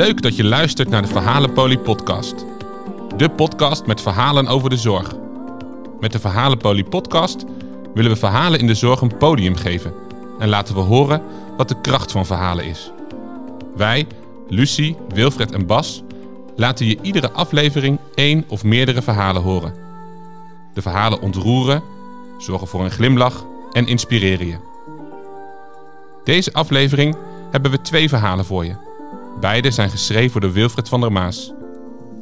Leuk dat je luistert naar de Verhalenpolie podcast. De podcast met verhalen over de zorg. Met de Verhalenpolie podcast willen we verhalen in de zorg een podium geven en laten we horen wat de kracht van verhalen is. Wij, Lucie, Wilfred en Bas, laten je iedere aflevering één of meerdere verhalen horen. De verhalen ontroeren, zorgen voor een glimlach en inspireren je. Deze aflevering hebben we twee verhalen voor je. Beide zijn geschreven door Wilfred van der Maas.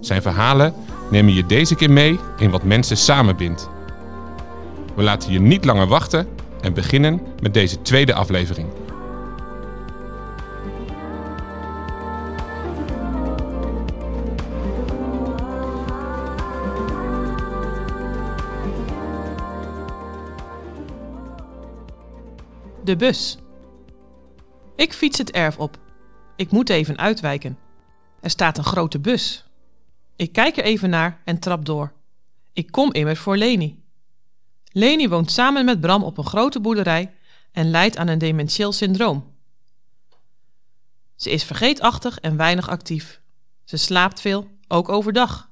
Zijn verhalen nemen je deze keer mee in wat mensen samenbindt. We laten je niet langer wachten en beginnen met deze tweede aflevering. De bus. Ik fiets het erf op. Ik moet even uitwijken. Er staat een grote bus. Ik kijk er even naar en trap door. Ik kom immers voor Leni. Leni woont samen met Bram op een grote boerderij en lijdt aan een dementieel syndroom. Ze is vergeetachtig en weinig actief. Ze slaapt veel, ook overdag.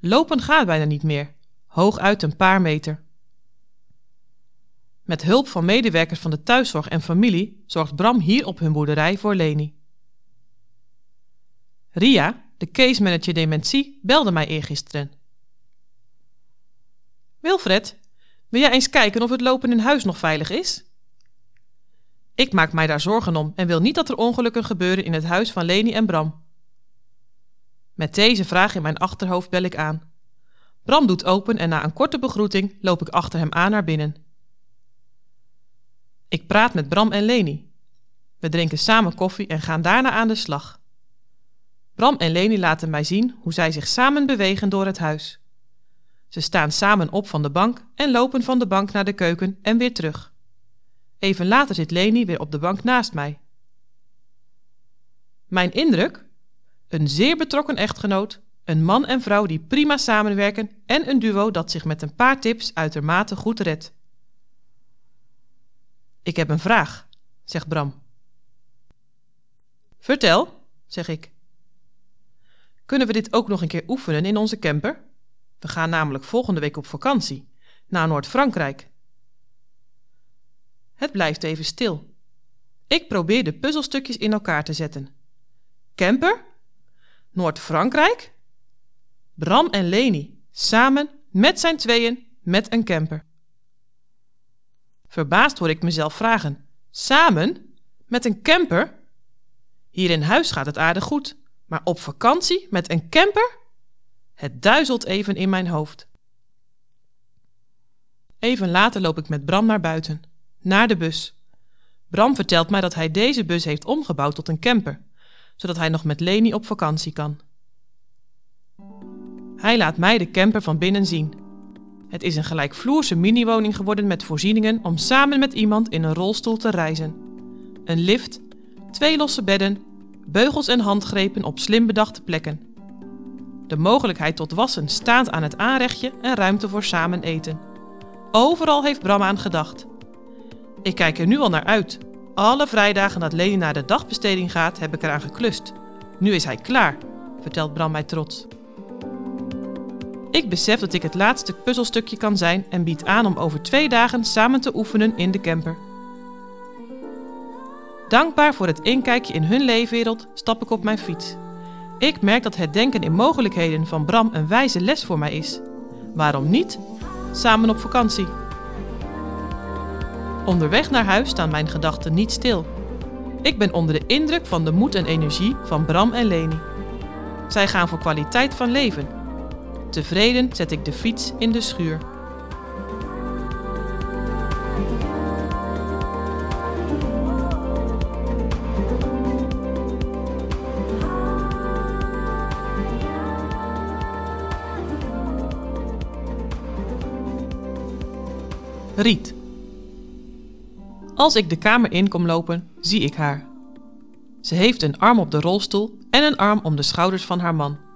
Lopen gaat bijna niet meer, hooguit een paar meter. Met hulp van medewerkers van de thuiszorg en familie zorgt Bram hier op hun boerderij voor Leni. Ria, de case manager dementie, belde mij eergisteren. Wilfred, wil jij eens kijken of het lopen in huis nog veilig is? Ik maak mij daar zorgen om en wil niet dat er ongelukken gebeuren in het huis van Leni en Bram. Met deze vraag in mijn achterhoofd bel ik aan. Bram doet open en na een korte begroeting loop ik achter hem aan naar binnen. Ik praat met Bram en Leni. We drinken samen koffie en gaan daarna aan de slag. Bram en Leni laten mij zien hoe zij zich samen bewegen door het huis. Ze staan samen op van de bank en lopen van de bank naar de keuken en weer terug. Even later zit Leni weer op de bank naast mij. Mijn indruk? Een zeer betrokken echtgenoot, een man en vrouw die prima samenwerken en een duo dat zich met een paar tips uitermate goed redt. Ik heb een vraag, zegt Bram. Vertel, zeg ik. Kunnen we dit ook nog een keer oefenen in onze camper? We gaan namelijk volgende week op vakantie naar Noord-Frankrijk. Het blijft even stil. Ik probeer de puzzelstukjes in elkaar te zetten. Camper? Noord-Frankrijk? Bram en Leni, samen, met zijn tweeën, met een camper. Verbaasd hoor ik mezelf vragen: Samen? Met een camper? Hier in huis gaat het aardig goed. Maar op vakantie met een camper? Het duizelt even in mijn hoofd. Even later loop ik met Bram naar buiten, naar de bus. Bram vertelt mij dat hij deze bus heeft omgebouwd tot een camper, zodat hij nog met Leni op vakantie kan. Hij laat mij de camper van binnen zien. Het is een gelijkvloerse miniwoning geworden met voorzieningen om samen met iemand in een rolstoel te reizen. Een lift, twee losse bedden beugels en handgrepen op slim bedachte plekken. De mogelijkheid tot wassen staat aan het aanrechtje en ruimte voor samen eten. Overal heeft Bram aan gedacht. Ik kijk er nu al naar uit. Alle vrijdagen dat Leni naar de dagbesteding gaat, heb ik eraan geklust. Nu is hij klaar, vertelt Bram mij trots. Ik besef dat ik het laatste puzzelstukje kan zijn en bied aan om over twee dagen samen te oefenen in de camper. Dankbaar voor het inkijkje in hun leefwereld stap ik op mijn fiets. Ik merk dat het denken in mogelijkheden van Bram een wijze les voor mij is. Waarom niet? Samen op vakantie. Onderweg naar huis staan mijn gedachten niet stil. Ik ben onder de indruk van de moed en energie van Bram en Leni. Zij gaan voor kwaliteit van leven. Tevreden zet ik de fiets in de schuur. Riet. Als ik de kamer in kom lopen, zie ik haar. Ze heeft een arm op de rolstoel en een arm om de schouders van haar man.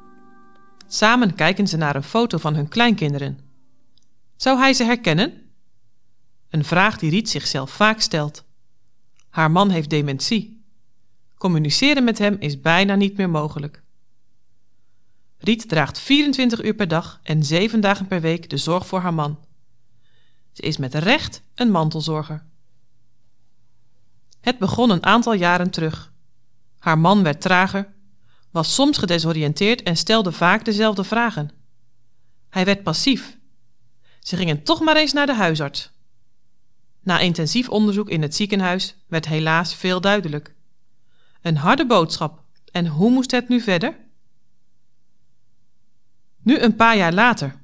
Samen kijken ze naar een foto van hun kleinkinderen. Zou hij ze herkennen? Een vraag die Riet zichzelf vaak stelt. Haar man heeft dementie. Communiceren met hem is bijna niet meer mogelijk. Riet draagt 24 uur per dag en 7 dagen per week de zorg voor haar man. Ze is met recht een mantelzorger. Het begon een aantal jaren terug. Haar man werd trager, was soms gedesoriënteerd en stelde vaak dezelfde vragen. Hij werd passief. Ze gingen toch maar eens naar de huisarts. Na intensief onderzoek in het ziekenhuis werd helaas veel duidelijk. Een harde boodschap. En hoe moest het nu verder? Nu een paar jaar later.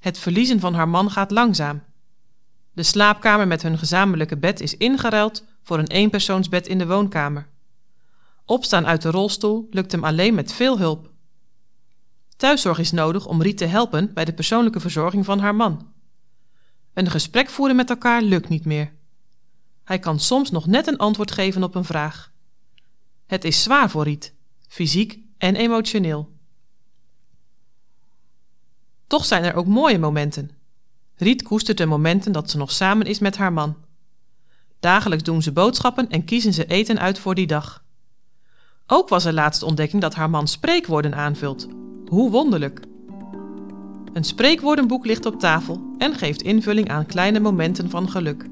Het verliezen van haar man gaat langzaam. De slaapkamer met hun gezamenlijke bed is ingeruild voor een eenpersoonsbed in de woonkamer. Opstaan uit de rolstoel lukt hem alleen met veel hulp. Thuiszorg is nodig om Riet te helpen bij de persoonlijke verzorging van haar man. Een gesprek voeren met elkaar lukt niet meer. Hij kan soms nog net een antwoord geven op een vraag. Het is zwaar voor Riet, fysiek en emotioneel. Toch zijn er ook mooie momenten. Riet koestert de momenten dat ze nog samen is met haar man. Dagelijks doen ze boodschappen en kiezen ze eten uit voor die dag. Ook was er laatst ontdekking dat haar man spreekwoorden aanvult. Hoe wonderlijk! Een spreekwoordenboek ligt op tafel en geeft invulling aan kleine momenten van geluk.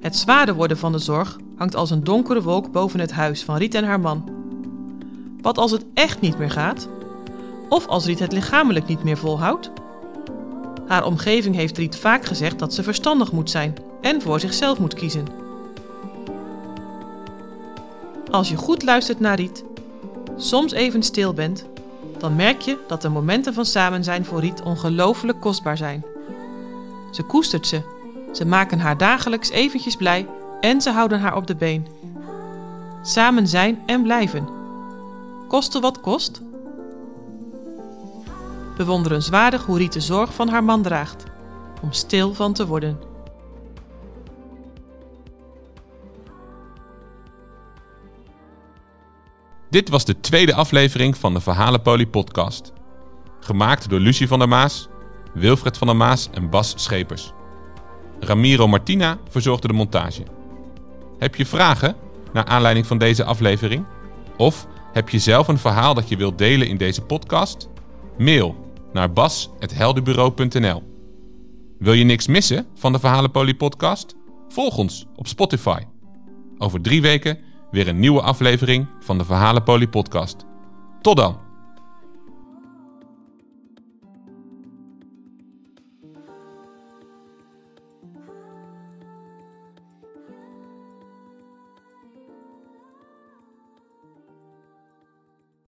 Het zware worden van de zorg hangt als een donkere wolk boven het huis van Riet en haar man. Wat als het echt niet meer gaat? Of als Riet het lichamelijk niet meer volhoudt? Haar omgeving heeft Riet vaak gezegd dat ze verstandig moet zijn en voor zichzelf moet kiezen. Als je goed luistert naar Riet, soms even stil bent, dan merk je dat de momenten van samen zijn voor Riet ongelooflijk kostbaar zijn. Ze koestert ze, ze maken haar dagelijks eventjes blij en ze houden haar op de been. Samen zijn en blijven. Koste wat kost? Bewonderenswaardig hoe Riet de zorg van haar man draagt, om stil van te worden. Dit was de tweede aflevering van de Verhalenpolie podcast. Gemaakt door Lucie van der Maas, Wilfred van der Maas en Bas Schepers. Ramiro Martina verzorgde de montage. Heb je vragen naar aanleiding van deze aflevering? Of heb je zelf een verhaal dat je wilt delen in deze podcast? Mail naar bas.heldenbureau.nl Wil je niks missen van de Verhalenpolie podcast? Volg ons op Spotify. Over drie weken weer een nieuwe aflevering van de Verhalenpolie podcast. Tot dan!